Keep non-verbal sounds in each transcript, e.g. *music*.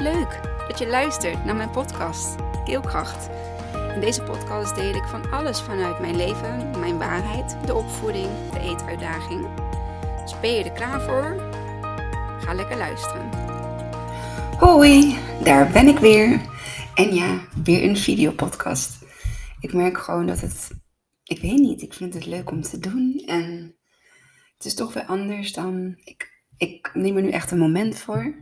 Leuk dat je luistert naar mijn podcast Keelkracht. In deze podcast deel ik van alles vanuit mijn leven, mijn waarheid, de opvoeding, de eetuitdaging. Dus ben je er klaar voor? Ga lekker luisteren. Hoi, daar ben ik weer. En ja, weer een videopodcast. Ik merk gewoon dat het, ik weet niet, ik vind het leuk om te doen. En het is toch weer anders dan, ik, ik neem er nu echt een moment voor.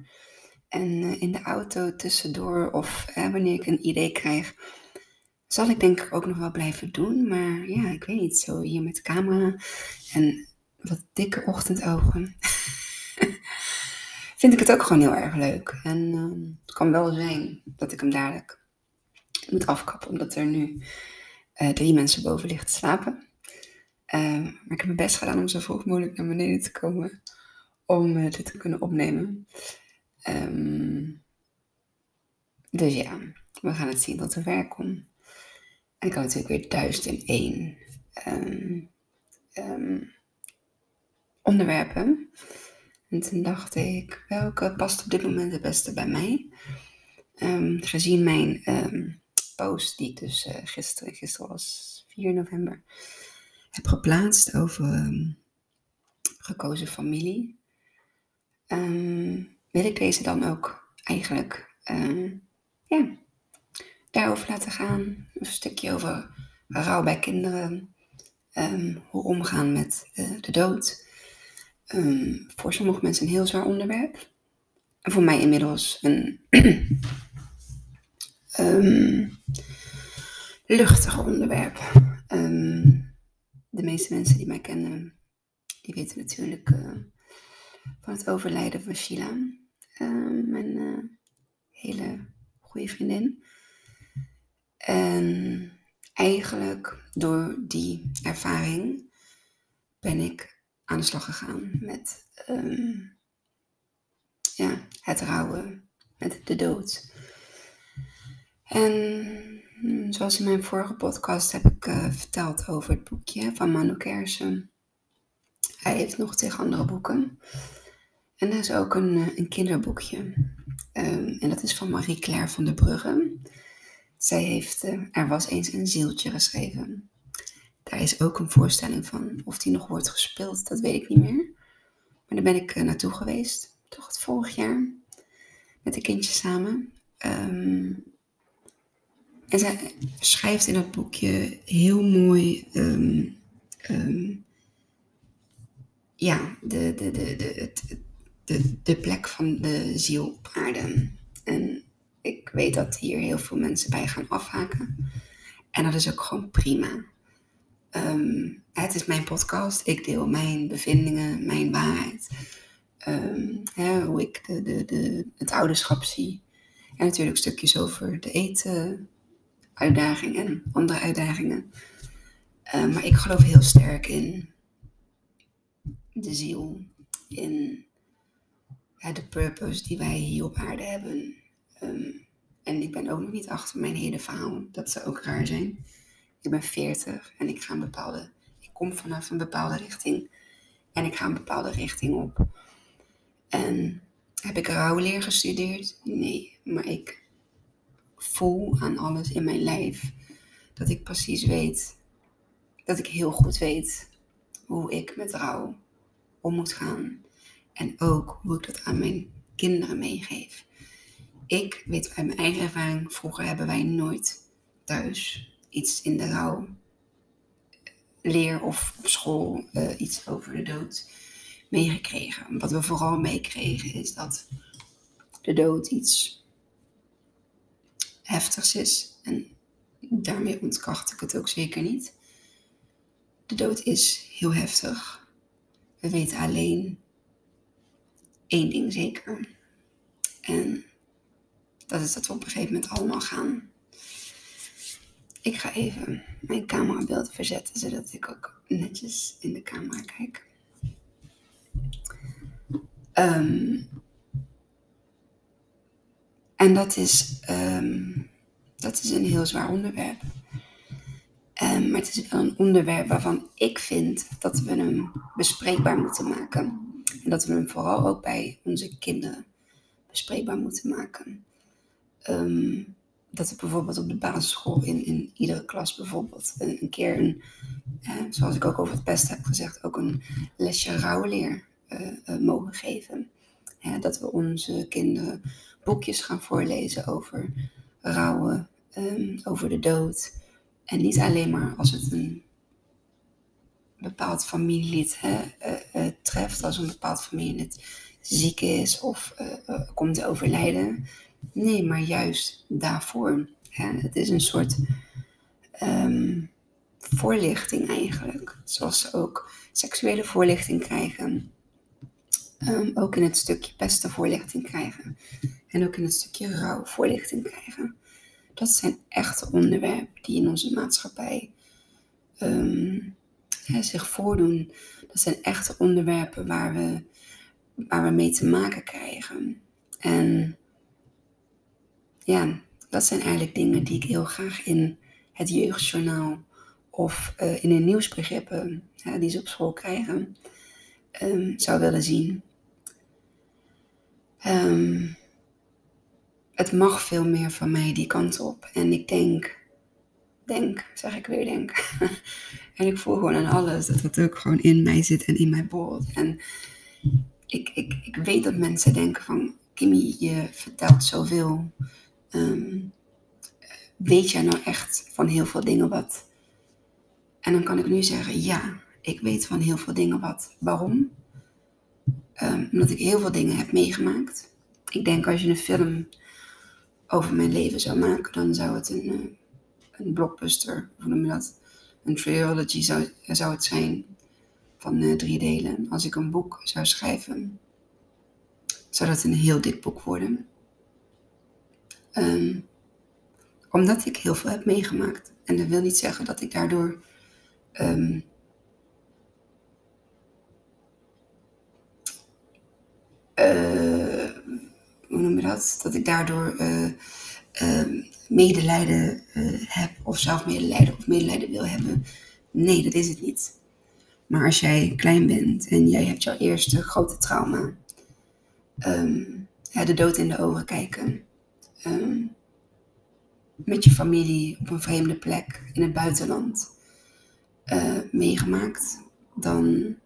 En eh, in de auto tussendoor of wanneer ik een idee krijg, zal ik denk ik ook nog wel blijven doen. Maar ja, ik weet niet, zo hier met camera en wat dikke ochtendogen. *laughs* vind ik het ook gewoon heel erg leuk. En ehm, het kan wel zijn dat ik hem dadelijk moet afkappen, omdat er nu uh, drie mensen boven liggen te slapen. Ehm, maar ik heb mijn best gedaan om zo vroeg mogelijk naar beneden te komen om uh, dit te kunnen opnemen. Um, dus ja, we gaan het zien tot er werk komt. En ik had natuurlijk weer duizend in één um, um, onderwerpen. En toen dacht ik, welke past op dit moment het beste bij mij? gezien mijn post die ik dus uh, gisteren, gisteren was 4 november, heb geplaatst over gekozen familie. Um, wil ik deze dan ook eigenlijk uh, ja, daarover laten gaan. Een stukje over rouw bij kinderen. Um, hoe omgaan met uh, de dood. Um, voor sommige mensen een heel zwaar onderwerp. En voor mij inmiddels een *clears throat* luchtig onderwerp. de meeste mensen die mij kennen, die weten natuurlijk uh, van het overlijden van Sheila. Ehm, mijn uh, hele goede vriendin. En eigenlijk door die ervaring ben ik aan de slag gegaan met um, ja, het rouwen, met de dood. En zoals in mijn vorige podcast heb ik uh, verteld over het boekje van Manu Kersen. Hij heeft nog tegen andere boeken. En er is ook een, eh, een kinderboekje. Um, en dat is van Marie-Claire van der Brugge. Zij heeft uh, Er was eens een zieltje geschreven. Daar is ook een voorstelling van. Of die nog wordt gespeeld, dat weet ik niet meer. Maar daar ben ik uh, naartoe geweest. Toch het vorig jaar. Met de kindjes samen. Um, en zij schrijft in dat boekje heel mooi um, ja, de, de, de, de, het, de, de plek van de ziel op aarde. En ik weet dat hier heel veel mensen bij gaan afhaken. En dat is ook gewoon prima. Ehm, het is mijn podcast. Ik deel mijn bevindingen, mijn waarheid. Ehm, hoe ik de, de, het ouderschap zie. En natuurlijk stukjes over de eten, uitdaging en andere uitdagingen. Ehm, maar ik geloof heel sterk in de ziel. In de purpose die wij hier op aarde hebben. Ehm, en ik ben ook nog niet achter mijn hele verhaal. Dat zou ook raar zijn. Ik ben 40 en ik ga een bepaalde. Ik kom vanaf een bepaalde richting. En ik ga een bepaalde richting op. En heb ik rouwleer gestudeerd? Nee, maar ik voel aan alles in mijn lijf dat ik precies weet, dat ik heel goed weet hoe ik met rouw om moet gaan. En ook hoe ik dat aan mijn kinderen meegeef. Ik weet uit mijn eigen ervaring, vroeger hebben wij nooit thuis iets in de rouw leer of op school uh, iets over de dood meegekregen. Wat we vooral meekregen is dat de dood iets heftigs is. En daarmee ontkracht ik het ook zeker niet. De dood is heel heftig. We weten alleen één ding zeker. En dat is dat we op een gegeven moment allemaal gaan. Ik ga even mijn camerabeeld verzetten, zodat ik ook netjes in de camera kijk. Um, en dat is, um, dat is een heel zwaar onderwerp. Um, maar het is wel een onderwerp waarvan ik vind dat we hem bespreekbaar moeten maken. En dat we hem vooral ook bij onze kinderen bespreekbaar moeten maken. Ehm, dat we bijvoorbeeld op de basisschool in, in iedere klas bijvoorbeeld een, keer een, eh, zoals ik ook over het pesten heb gezegd, ook een lesje rouwleer uh, mogen geven. dat we onze kinderen boekjes gaan voorlezen over rouwen, um, over de dood. En niet alleen maar als het een bepaald familielid hè, treft, als een bepaald familielid ziek is of komt te overlijden. Nee, maar juist daarvoor. het is een soort ehm, voorlichting eigenlijk. Zoals ze ook seksuele voorlichting krijgen. Ehm, ook in het stukje beste voorlichting krijgen. En ook in het stukje rouw voorlichting krijgen. Dat zijn echte onderwerpen die in onze maatschappij ehm, zich voordoen. Dat zijn echte onderwerpen waar we, waar we mee te maken krijgen. En ja, dat zijn eigenlijk dingen die ik heel graag in het jeugdjournaal of uh, in de nieuwsbegrippen die ze op school krijgen, um, zou willen zien. Um, het mag veel meer van mij die kant op. En ik denk, denk, zeg ik weer denk. *laughs* en ik voel gewoon aan alles dat het ook gewoon in mij zit en in mij borrelt. En ik, ik, ik weet dat mensen denken van, Kimmy, je vertelt zoveel. Um, weet jij nou echt van heel veel dingen wat? En dan kan ik nu zeggen, ja, ik weet van heel veel dingen wat. Waarom? Um, omdat ik heel veel dingen heb meegemaakt. Ik denk als je een film over mijn leven zou maken, dan zou het een, uh, een blockbuster, hoe noem je dat? Een trilogy zou, zou het zijn van uh, drie delen. Als ik een boek zou schrijven, zou dat een heel dik boek worden. Um, omdat ik heel veel heb meegemaakt. En dat wil niet zeggen dat ik daardoor. Um, uh, hoe noem je dat? Dat ik daardoor uh, uh, medelijden uh, heb, of zelf medelijden of medelijden wil hebben. Nee, dat is het niet. Maar als jij klein bent en jij hebt jouw eerste grote trauma, um, ja, de dood in de ogen kijken, um, met je familie op een vreemde plek in het buitenland uh, meegemaakt, dan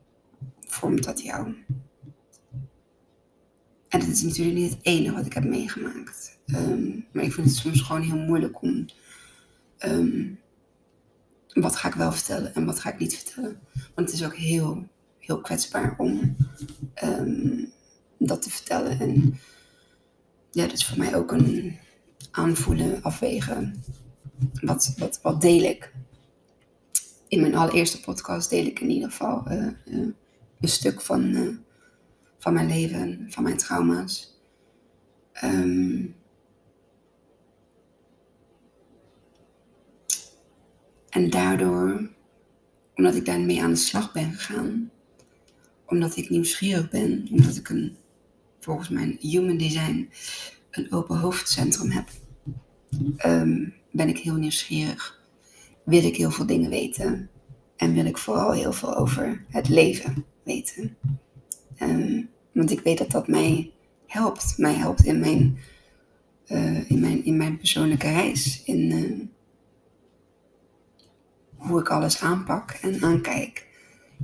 vormt dat jou. En dat is natuurlijk niet het enige wat ik heb meegemaakt. Um, maar ik vind het soms gewoon heel moeilijk om. Um, wat ga ik wel vertellen en wat ga ik niet vertellen? Want het is ook heel, heel kwetsbaar om um, dat te vertellen. En ja, dat is voor mij ook een aanvoelen, afwegen. Wat, wat, wat deel ik? In mijn allereerste podcast deel ik in ieder geval uh, uh, een stuk van, uh, van mijn leven, van mijn trauma's. Um, en daardoor, omdat ik daarmee aan de slag ben gegaan, omdat ik nieuwsgierig ben, omdat ik een, volgens mijn human design een open hoofdcentrum heb, um, ben ik heel nieuwsgierig. Wil ik heel veel dingen weten. En wil ik vooral heel veel over het leven weten. Um, want ik weet dat dat mij helpt. Mij helpt in mijn, uh, in mijn, in mijn persoonlijke reis. In uh, hoe ik alles aanpak en aankijk.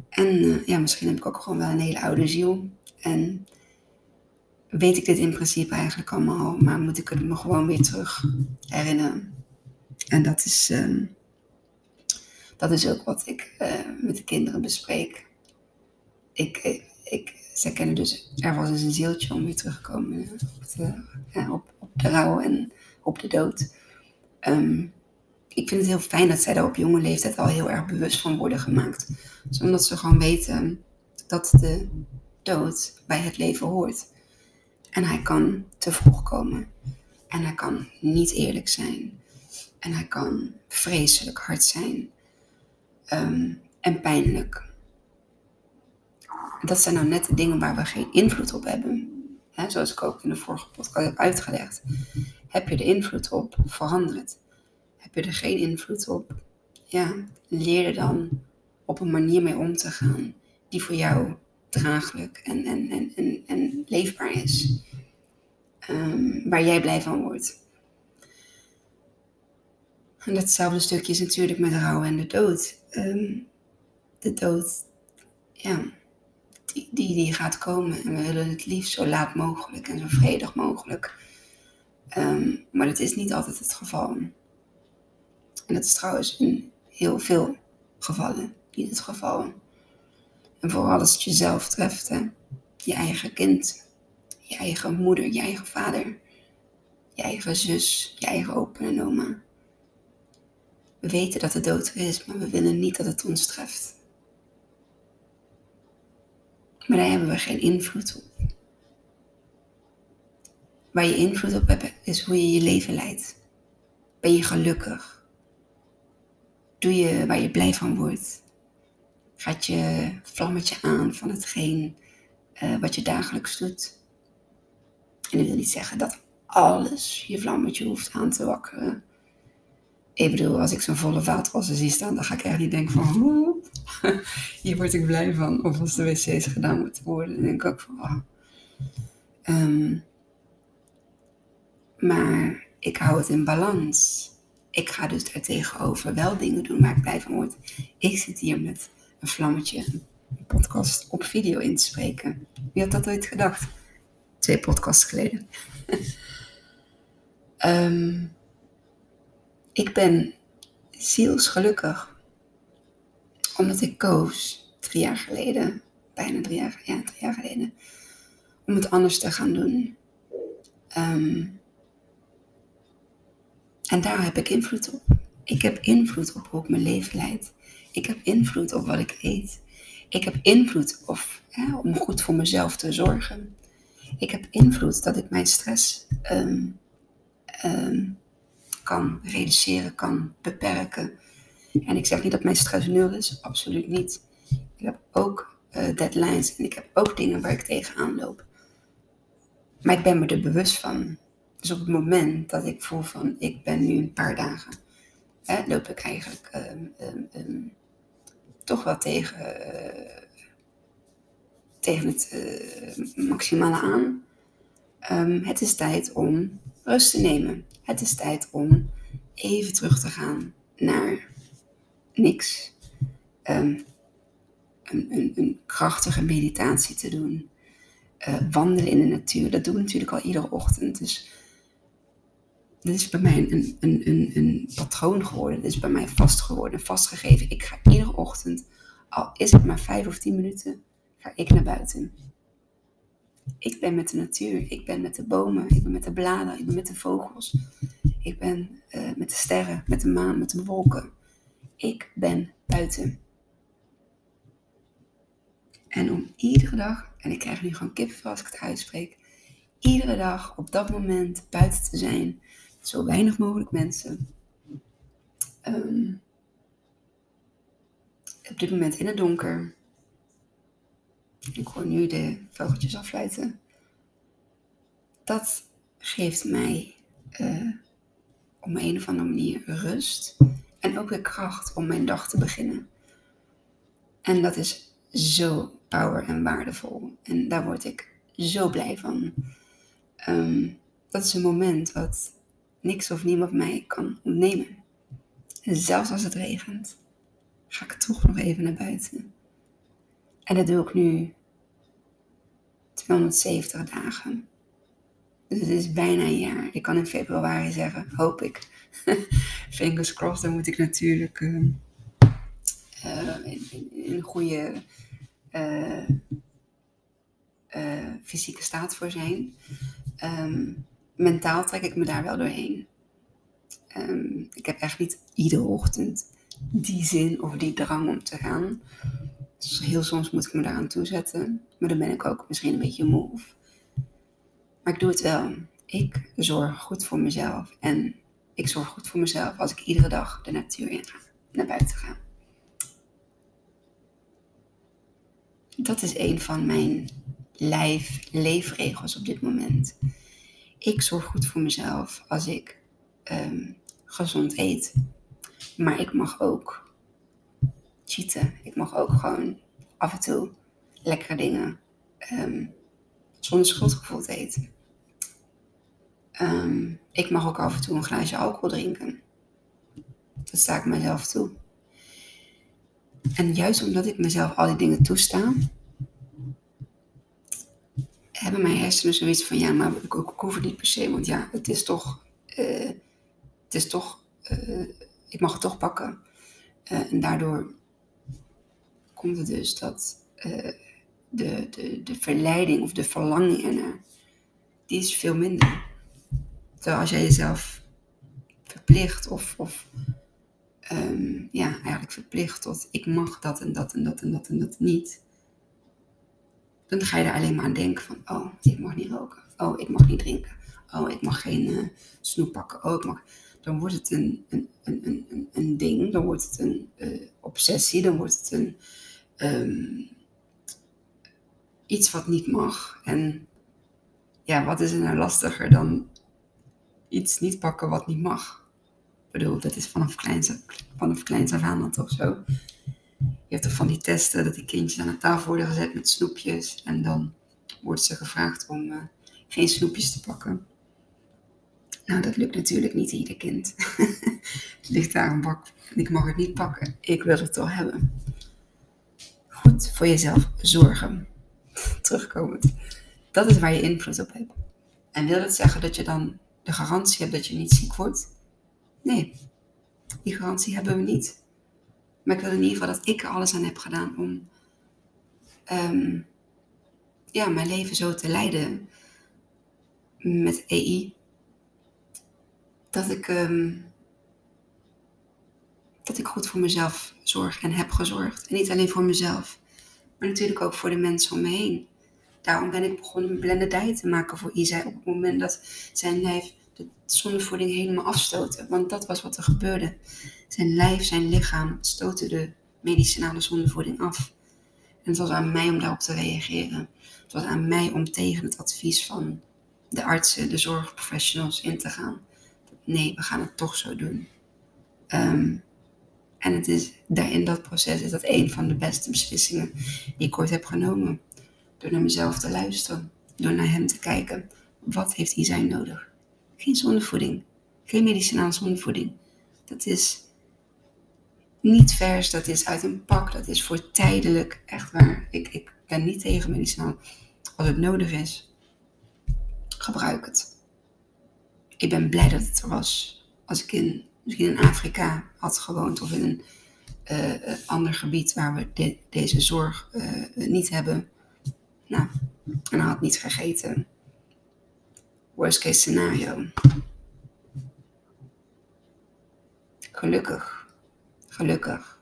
En uh, ja, misschien heb ik ook gewoon wel een hele oude ziel. En weet ik dit in principe eigenlijk allemaal, maar moet ik het me gewoon weer terug herinneren. En dat is, uh, dat is ook wat ik met de kinderen bespreek. Ik, ik, zij kennen dus, er was dus een zieltje om weer terug te komen op de, ja, op, op de rouw en op de dood. Um, ik vind het heel fijn dat zij daar op jonge leeftijd al heel erg bewust van worden gemaakt. Dus omdat ze gewoon weten dat de dood bij het leven hoort. En hij kan te vroeg komen. En hij kan niet eerlijk zijn. En hij kan vreselijk hard zijn. Um, en pijnlijk. Dat zijn nou net de dingen waar we geen invloed op hebben. He, zoals ik ook in de vorige podcast heb uitgelegd. Heb je er invloed op, verander het. Heb je er geen invloed op, ja, leer er dan op een manier mee om te gaan die voor jou draaglijk en, en, en, en, en leefbaar is. ehm, waar jij blij van wordt. En datzelfde stukje is natuurlijk met rouw en de dood. Ehm, de dood, ja, die, die, gaat komen. En we willen het liefst zo laat mogelijk en zo vredig mogelijk. Ehm, maar dat is niet altijd het geval. En dat is trouwens in heel veel gevallen niet het geval. En vooral als het jezelf treft, hè? je eigen kind, je eigen moeder, je eigen vader, je eigen zus, je eigen opa en oma. We weten dat de dood er is, maar we willen niet dat het ons treft. Maar daar hebben we geen invloed op. Waar je invloed op hebt, is hoe je je leven leidt. Ben je gelukkig? Doe je waar je blij van wordt? Gaat je vlammetje aan van hetgeen uh, wat je dagelijks doet? En dat wil niet zeggen dat alles je vlammetje hoeft aan te wakkeren. Ik bedoel, als ik zo'n volle vaatwasser zie staan, dan ga ik echt niet denken van, *laughs* hier word ik blij van. Of als de wc's gedaan moeten worden, denk ik ook van, oh. um, maar ik hou het in balans. Ik ga dus daar tegenover wel dingen doen waar ik blij van word. Ik zit hier met een vlammetje, een podcast op video in te spreken. Wie had dat ooit gedacht? Twee podcasts geleden. um, *laughs* ik ben zielsgelukkig. Omdat ik koos drie jaar geleden, bijna drie jaar, ja, drie jaar geleden, om het anders te gaan doen. Um, en daar heb ik invloed op. Ik heb invloed op hoe ik mijn leven leid. Ik heb invloed op wat ik eet. Ik heb invloed om goed voor mezelf te zorgen. Ik heb invloed dat ik mijn stress um, um, kan reduceren, kan beperken. En ik zeg niet dat mijn stress nul is, absoluut niet. Ik heb ook uh, deadlines en ik heb ook dingen waar ik tegenaan loop. Maar ik ben me er bewust van. Dus op het moment dat ik voel van ik ben nu een paar dagen, hè, loop ik eigenlijk um, um, toch wel tegen, uh, tegen het uh, maximale aan. Het is tijd om rust te nemen. Het is tijd om even terug te gaan naar niks. Um, een, een, een, krachtige meditatie te doen. Uh, wandelen in de natuur, dat doe ik natuurlijk al iedere ochtend. Dus dit is bij mij een, een, patroon geworden. Dit is bij mij vast geworden, vastgegeven. Ik ga iedere ochtend, al is het maar vijf of tien minuten, ga ik naar buiten. Ik ben met de natuur, ik ben met de bomen, ik ben met de bladeren, ik ben met de vogels. Ik ben uh, met de sterren, met de maan, met de wolken. Ik ben buiten. En om iedere dag, en ik krijg nu gewoon kippenvel als ik het uitspreek, iedere dag op dat moment buiten te zijn, zo weinig mogelijk mensen. Um, op dit moment in het donker. Ik hoor nu de vogeltjes afluiten. Dat geeft mij uh, op een of andere manier rust. En ook weer kracht om mijn dag te beginnen. En dat is zo power en waardevol. En daar word ik zo blij van. Um, dat is een moment wat niks of niemand mij kan ontnemen. En zelfs als het regent, ga ik toch nog even naar buiten. En dat doe ik nu 270 dagen. Dus het is bijna een jaar. Ik kan in februari zeggen, hoop ik. *laughs* Fingers crossed, dan moet ik natuurlijk uh, uh, in, een goede uh, fysieke staat voor zijn. Um, mentaal trek ik me daar wel doorheen. Um, ik heb echt niet iedere ochtend die zin of die drang om te gaan. Dus heel soms moet ik me daaraan toezetten. Maar dan ben ik ook misschien een beetje moe. Maar ik doe het wel. Ik zorg goed voor mezelf. En ik zorg goed voor mezelf als ik iedere dag de natuur in ga. Naar buiten ga. Dat is een van mijn lijf, leefregels op dit moment ik zorg goed voor mezelf als ik um, gezond eet. Maar ik mag ook cheaten. Ik mag ook gewoon af en toe lekkere dingen um, zonder schuldgevoel eten. Ehm, ik mag ook af en toe een glaasje alcohol drinken. Dat sta ik mezelf toe. En juist omdat ik mezelf al die dingen toesta, hebben mijn hersenen zoiets van, ja, maar ik, hoef het niet per se, want ja, het is toch, uh, het is toch, uh, ik mag het toch pakken. Uh, en daardoor komt het dus dat de, de, de verleiding of de verlanging ernaar, die is veel minder. Als jij jezelf verplicht of, of um, ja, eigenlijk verplicht tot ik mag dat en dat en dat en dat en dat niet. Dan ga je er alleen maar aan denken van, oh, ik mag niet roken. Oh, ik mag niet drinken. Oh, ik mag geen uh, snoep pakken. Oh, ik mag... Dan wordt het een, een, een, een, een ding, dan wordt het een uh, obsessie, dan wordt het een, um, iets wat niet mag. En ja, wat is er nou lastiger dan iets niet pakken wat niet mag? Ik bedoel, dat is vanaf kleins, vanaf kleins af aan dan toch zo. Je hebt toch van die testen dat die kindjes aan de tafel worden gezet met snoepjes. En dan wordt ze gevraagd om uh, geen snoepjes te pakken. Nou, dat lukt natuurlijk niet ieder kind. *laughs* het ligt daar een bak ik mag het niet pakken. Ik wil het toch hebben. Goed voor jezelf zorgen. *laughs* Terugkomend. Dat is waar je invloed op hebt. En wil dat zeggen dat je dan de garantie hebt dat je niet ziek wordt? Nee, die garantie hebben we niet. Maar ik wil in ieder geval dat ik er alles aan heb gedaan om um, ja, mijn leven zo te leiden met EI. Dat ik, um, dat ik goed voor mezelf zorg en heb gezorgd. En niet alleen voor mezelf, maar natuurlijk ook voor de mensen om me heen. Daarom ben ik begonnen met blended te maken voor Isa op het moment dat zijn lijf de zonnevoeding helemaal afstoten. Want dat was wat er gebeurde. Zijn lijf, zijn lichaam stoten de medicinale zonnevoeding af. En het was aan mij om daarop te reageren. Het was aan mij om tegen het advies van de artsen, de zorgprofessionals in te gaan. Nee, we gaan het toch zo doen. Um, en het is, daar in dat proces is dat een van de beste beslissingen die ik ooit heb genomen. Door naar mezelf te luisteren. Door naar hem te kijken. Wat heeft hij zijn nodig? Geen zonnevoeding. Geen medicinale zonnevoeding. Dat is niet vers, dat is uit een pak, dat is voor tijdelijk. Echt waar. Ik, ik ben niet tegen medicinaal. Als het nodig is, gebruik het. Ik ben blij dat het er was. Als ik in, misschien in Afrika had gewoond of in een uh, ander gebied waar we deze zorg uh, niet hebben. Nou, en had niet gegeten worst case scenario. Gelukkig, gelukkig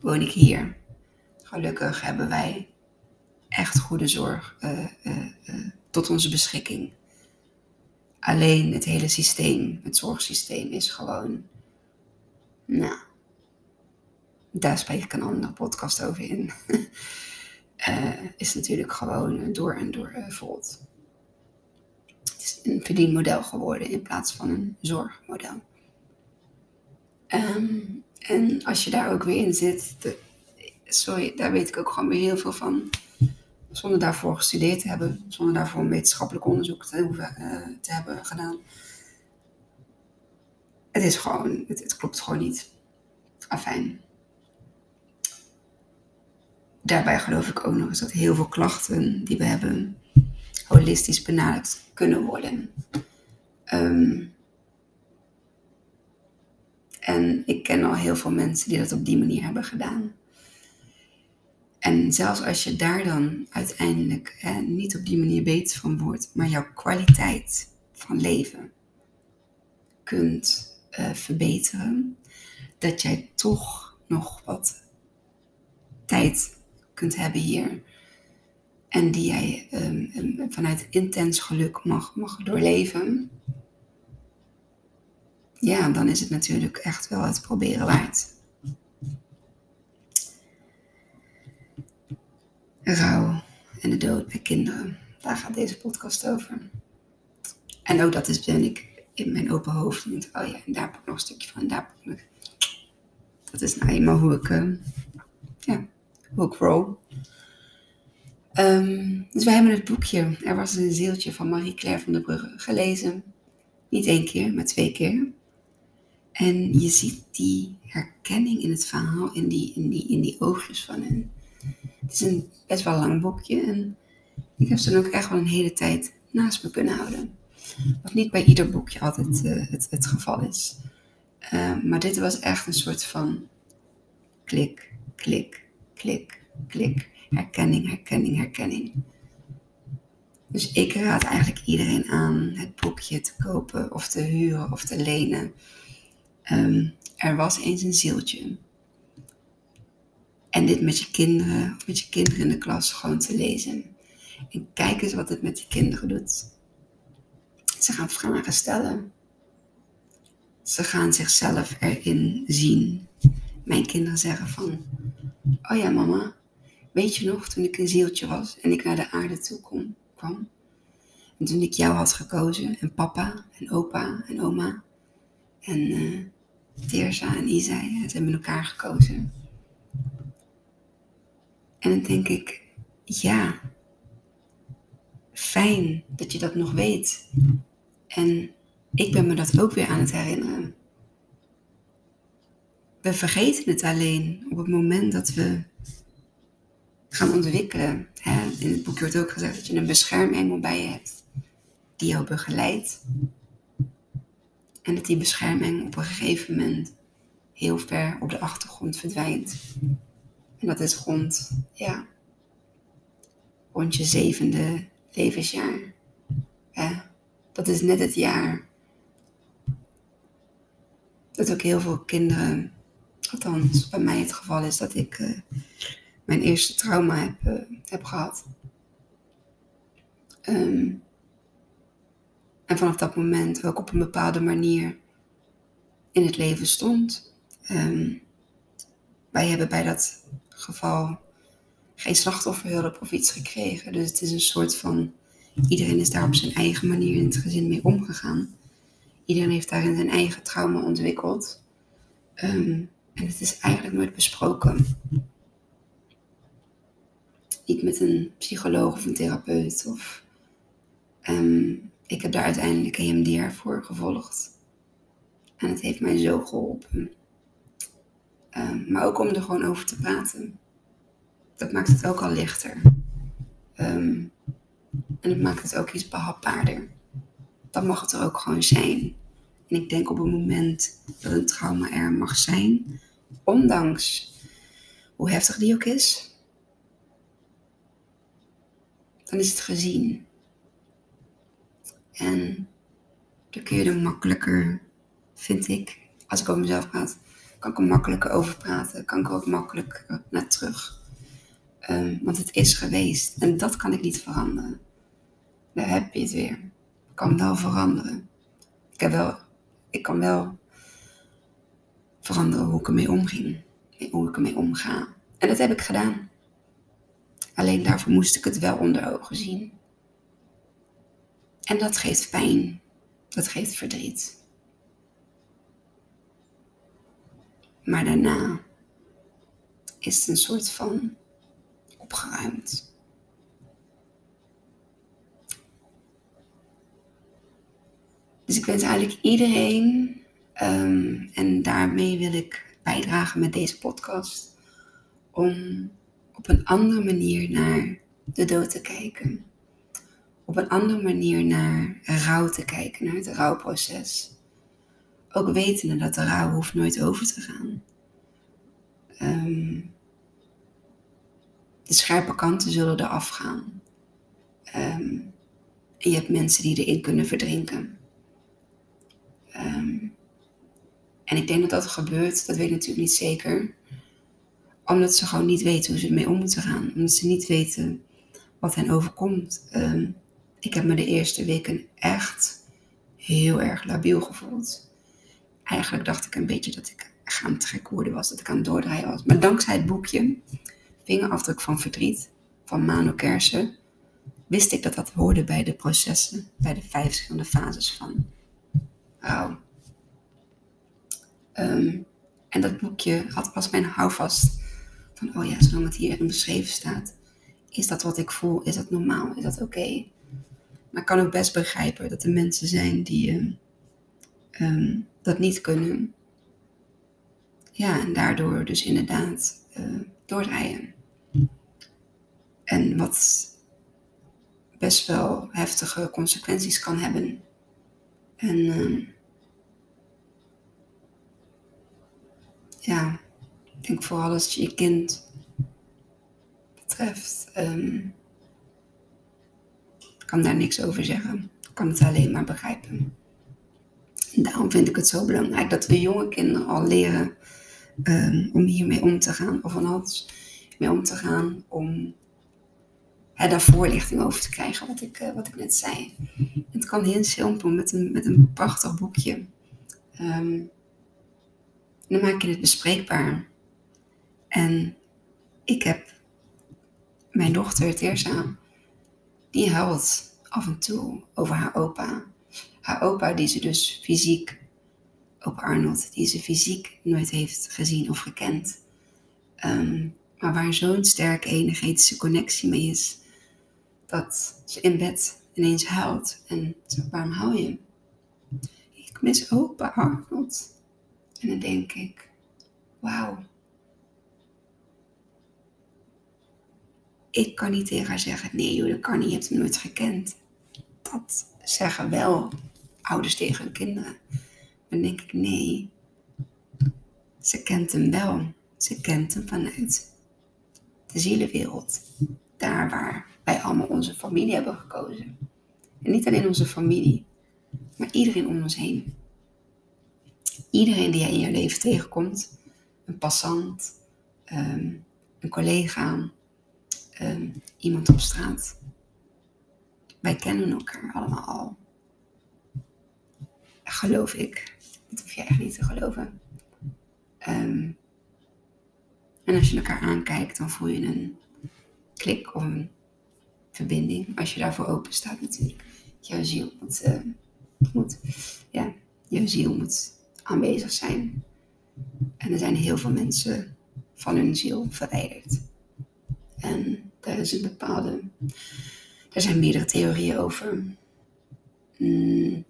woon ik hier. Gelukkig hebben wij echt goede zorg uh, uh, uh, tot onze beschikking. Alleen het hele systeem, het zorgsysteem, is gewoon. Nou, daar spreek ik een andere podcast over in. *laughs* is natuurlijk gewoon door en door een verdienmodel geworden in plaats van een zorgmodel. Um, en als je daar ook weer in zit, sorry, daar weet ik ook gewoon weer heel veel van. Zonder daarvoor gestudeerd te hebben, zonder daarvoor een wetenschappelijk onderzoek te, hoeven, uh, te hebben gedaan. Het is gewoon, het, het klopt gewoon niet. Afijn. Daarbij geloof ik ook nog eens dat heel veel klachten die we hebben, holistisch benaderd kunnen worden. Um, en ik ken al heel veel mensen die dat op die manier hebben gedaan. En zelfs als je daar dan uiteindelijk niet op die manier beter van wordt, maar jouw kwaliteit van leven kunt uh, verbeteren, dat jij toch nog wat tijd kunt hebben hier en die jij um, vanuit intens geluk mag, mag doorleven, ja, dan is het natuurlijk echt wel het proberen waard. Rouw en de dood bij kinderen, daar gaat deze podcast over. En ook dat is ben ik in mijn open hoofd. Oh ja, en daar pak ik nog een stukje van, en daar pak ik. Dat is nou eenmaal hoe ik, uh, ja, hoe ik roll. Ehm, dus wij hebben het boekje Er was een zieltje van Marie-Claire van der Brugge gelezen. Niet één keer, maar twee keer. En je ziet die herkenning in het verhaal, in die, in die, in die oogjes van hen. Het is een best wel lang boekje en ik heb ze dan ook echt wel een hele tijd naast me kunnen houden. Wat niet bij ieder boekje altijd uh, het, het geval is. Uh, maar dit was echt een soort van klik, klik, klik, klik. Herkenning, herkenning, herkenning. Dus ik raad eigenlijk iedereen aan het boekje te kopen of te huren of te lenen. Um, er was eens een zieltje. En dit met je kinderen of met je kinderen in de klas gewoon te lezen. En kijk eens wat het met die kinderen doet. Ze gaan vragen stellen. Ze gaan zichzelf erin zien. Mijn kinderen zeggen van, oh ja mama, weet je nog toen ik een zieltje was en ik naar de aarde toe kwam? En toen ik jou had gekozen en papa en opa en oma en uh, Teersa en Isai, ze hebben elkaar gekozen. En dan denk ik, ja, fijn dat je dat nog weet. En ik ben me dat ook weer aan het herinneren. We vergeten het alleen op het moment dat we gaan ontwikkelen. In het boekje wordt ook gezegd dat je een beschermengel bij je hebt die jou begeleidt. En dat die beschermengel op een gegeven moment heel ver op de achtergrond verdwijnt. En dat is rond, ja, rond je zevende levensjaar. Ja, dat is net het jaar dat ook heel veel kinderen, althans bij mij het geval is dat ik uh, mijn eerste trauma heb, uh, heb gehad. Um, en vanaf dat moment ook op een bepaalde manier in het leven stond. Um, wij hebben bij dat geval geen slachtofferhulp of iets gekregen. Dus het is een soort van, iedereen is daar op zijn eigen manier in het gezin mee omgegaan. Iedereen heeft daarin zijn eigen trauma ontwikkeld. Um, en het is eigenlijk nooit besproken. Niet met een psycholoog of een therapeut. Of, um, ik heb daar uiteindelijk EMDR voor gevolgd. En het heeft mij zo geholpen. Um, maar ook om er gewoon over te praten. Dat maakt het ook al lichter. Um, en het maakt het ook iets behapbaarder. Dan mag het er ook gewoon zijn. En ik denk op het moment dat een trauma er mag zijn, ondanks hoe heftig die ook is, dan is het gezien. En dan kun je er makkelijker, vind ik, als ik over mezelf praat, kan ik er makkelijker over praten. Kan ik er ook makkelijker naar terug. Um, want het is geweest. En dat kan ik niet veranderen. Daar heb je het weer. Ik kan wel veranderen. Ik, heb wel, ik kan wel veranderen hoe ik ermee omging. Hoe ik ermee omga. En dat heb ik gedaan. Alleen daarvoor moest ik het wel onder ogen zien. En dat geeft pijn. Dat geeft verdriet. Maar daarna is het een soort van opgeruimd. Dus ik wens eigenlijk iedereen, um, en daarmee wil ik bijdragen met deze podcast, om op een andere manier naar de dood te kijken. Op een andere manier naar rouw te kijken, naar het rouwproces. Ook wetende dat de rouw hoeft nooit over te gaan. Um, de scherpe kanten zullen eraf gaan. En je hebt mensen die erin kunnen verdrinken. Um, en ik denk dat dat gebeurt, dat weet ik natuurlijk niet zeker. Omdat ze gewoon niet weten hoe ze ermee om moeten gaan. Omdat ze niet weten wat hen overkomt. Um, ik heb me de eerste weken echt heel erg labiel gevoeld. Eigenlijk dacht ik een beetje dat ik aan het gek worden was, dat ik aan het doordraaien was. Maar dankzij het boekje Vingerafdruk van Verdriet van Mano Kersen wist ik dat dat hoorde bij de processen, bij de vijf verschillende fases van rouw. Um, en dat boekje had, was mijn houvast van, oh ja, zolang het hierin beschreven staat, is dat wat ik voel? Is dat normaal? Is dat oké? Maar ik kan ook best begrijpen dat er mensen zijn die uh, um, dat niet kunnen. Ja, en daardoor dus inderdaad uh. En wat best wel heftige consequenties kan hebben. En uh, ja, ik denk vooral als je je kind betreft, um, kan daar niks over zeggen. Kan het alleen maar begrijpen. En daarom vind ik het zo belangrijk dat we jonge kinderen al leren um, om hiermee om te gaan, of alles mee om te gaan, om hè, daar voorlichting over te krijgen, wat ik, uh, wat ik net zei. Het kan heel simpel met een, met een prachtig boekje. Um, dan maak je het bespreekbaar. En ik heb mijn dochter Terza, die huilt af en toe over haar opa. Haar opa die ze dus fysiek, opa Arnold, die ze fysiek nooit heeft gezien of gekend. Um, maar waar zo'n sterke energetische connectie mee is, dat ze in bed ineens huilt. En zo, waarom huil je? Ik mis opa Arnold. En dan denk ik, wauw. Ik kan niet tegen haar zeggen, nee joh, dat kan niet, je hebt hem nooit gekend. Dat zeggen wel ouders tegen hun kinderen. Dan denk ik, nee, ze kent hem wel. Ze kent hem vanuit de zielenwereld. Daar waar wij allemaal onze familie hebben gekozen. En niet alleen onze familie, maar iedereen om ons heen. Iedereen die jij in je leven tegenkomt, een passant, ehm, een collega, um, iemand op straat. Wij kennen elkaar allemaal al. Geloof ik. Dat hoef je echt niet te geloven. Um, en als je elkaar aankijkt, dan voel je een klik of een verbinding. Als je daarvoor open staat natuurlijk. Jouw ziel moet, uh, moet, ja, jouw ziel moet aanwezig zijn. En er zijn heel veel mensen van hun ziel verwijderd. En is een bepaalde. Er zijn meerdere theorieën over. Mm,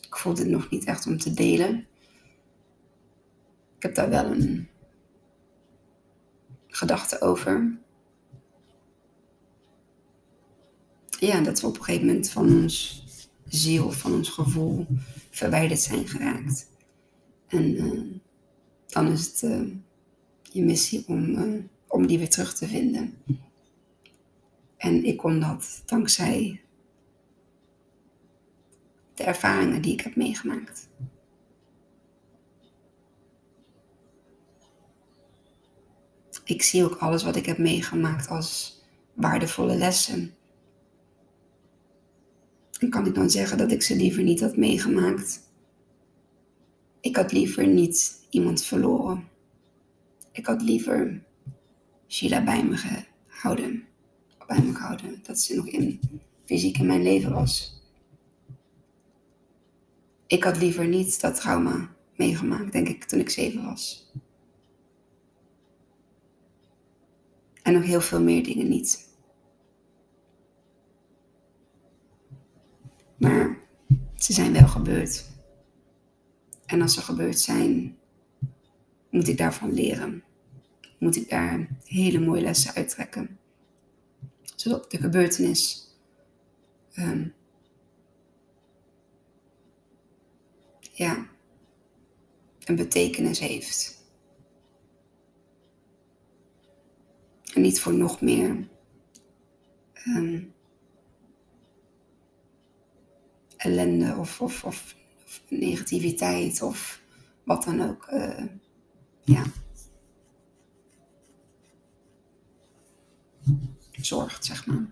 ik voelde het nog niet echt om te delen. Ik heb daar wel een gedachte over. Ja, dat we op een gegeven moment van ons ziel, van ons gevoel verwijderd zijn geraakt. En uh, dan is het uh, je missie om, uh, om die weer terug te vinden. En ik kon dat dankzij de ervaringen die ik heb meegemaakt. Ik zie ook alles wat ik heb meegemaakt als waardevolle lessen. En kan ik dan zeggen dat ik ze liever niet had meegemaakt? Ik had liever niet iemand verloren. Ik had liever Sheila bij me gehouden. Bij me gehouden. Dat ze nog in, fysiek in mijn leven was. Ik had liever niet dat trauma meegemaakt, denk ik, toen ik zeven was. En nog heel veel meer dingen niet. Maar ze zijn wel gebeurd. En als ze gebeurd zijn, moet ik daarvan leren. Moet ik daar hele mooie lessen uittrekken. Zodat de gebeurtenis um, ja, een betekenis heeft. En niet voor nog meer um, ellende of, of, negativiteit of wat dan ook. Uh, ja. Zorgt, zeg maar.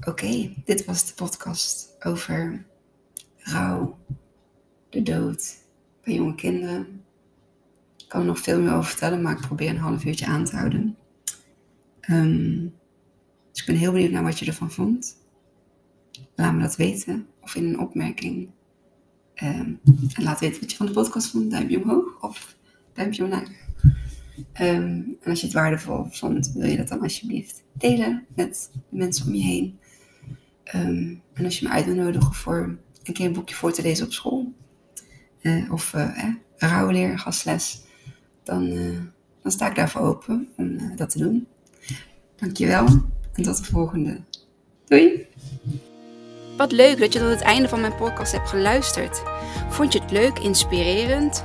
Oké, dit was de podcast over rouw, de dood bij jonge kinderen kan er nog veel meer over vertellen, maar ik probeer een half uurtje aan te houden. Um, dus ik ben heel benieuwd naar wat je ervan vond. Laat me dat weten of in een opmerking. Um, en laat weten wat je van de podcast vond. Duimpje omhoog of duimpje omlaag. Ehm, en als je het waardevol vond, wil je dat dan alsjeblieft delen met de mensen om je heen. Ehm, en als je me uit wil nodigen voor een keer een boekje voor te lezen op school, uh, of uh, eh, rouwleer, gastles, dan, uh, dan sta ik daarvoor open om dat te doen. Dankjewel en tot de volgende. Doei! Wat leuk dat je tot het einde van mijn podcast hebt geluisterd. Vond je het leuk, inspirerend?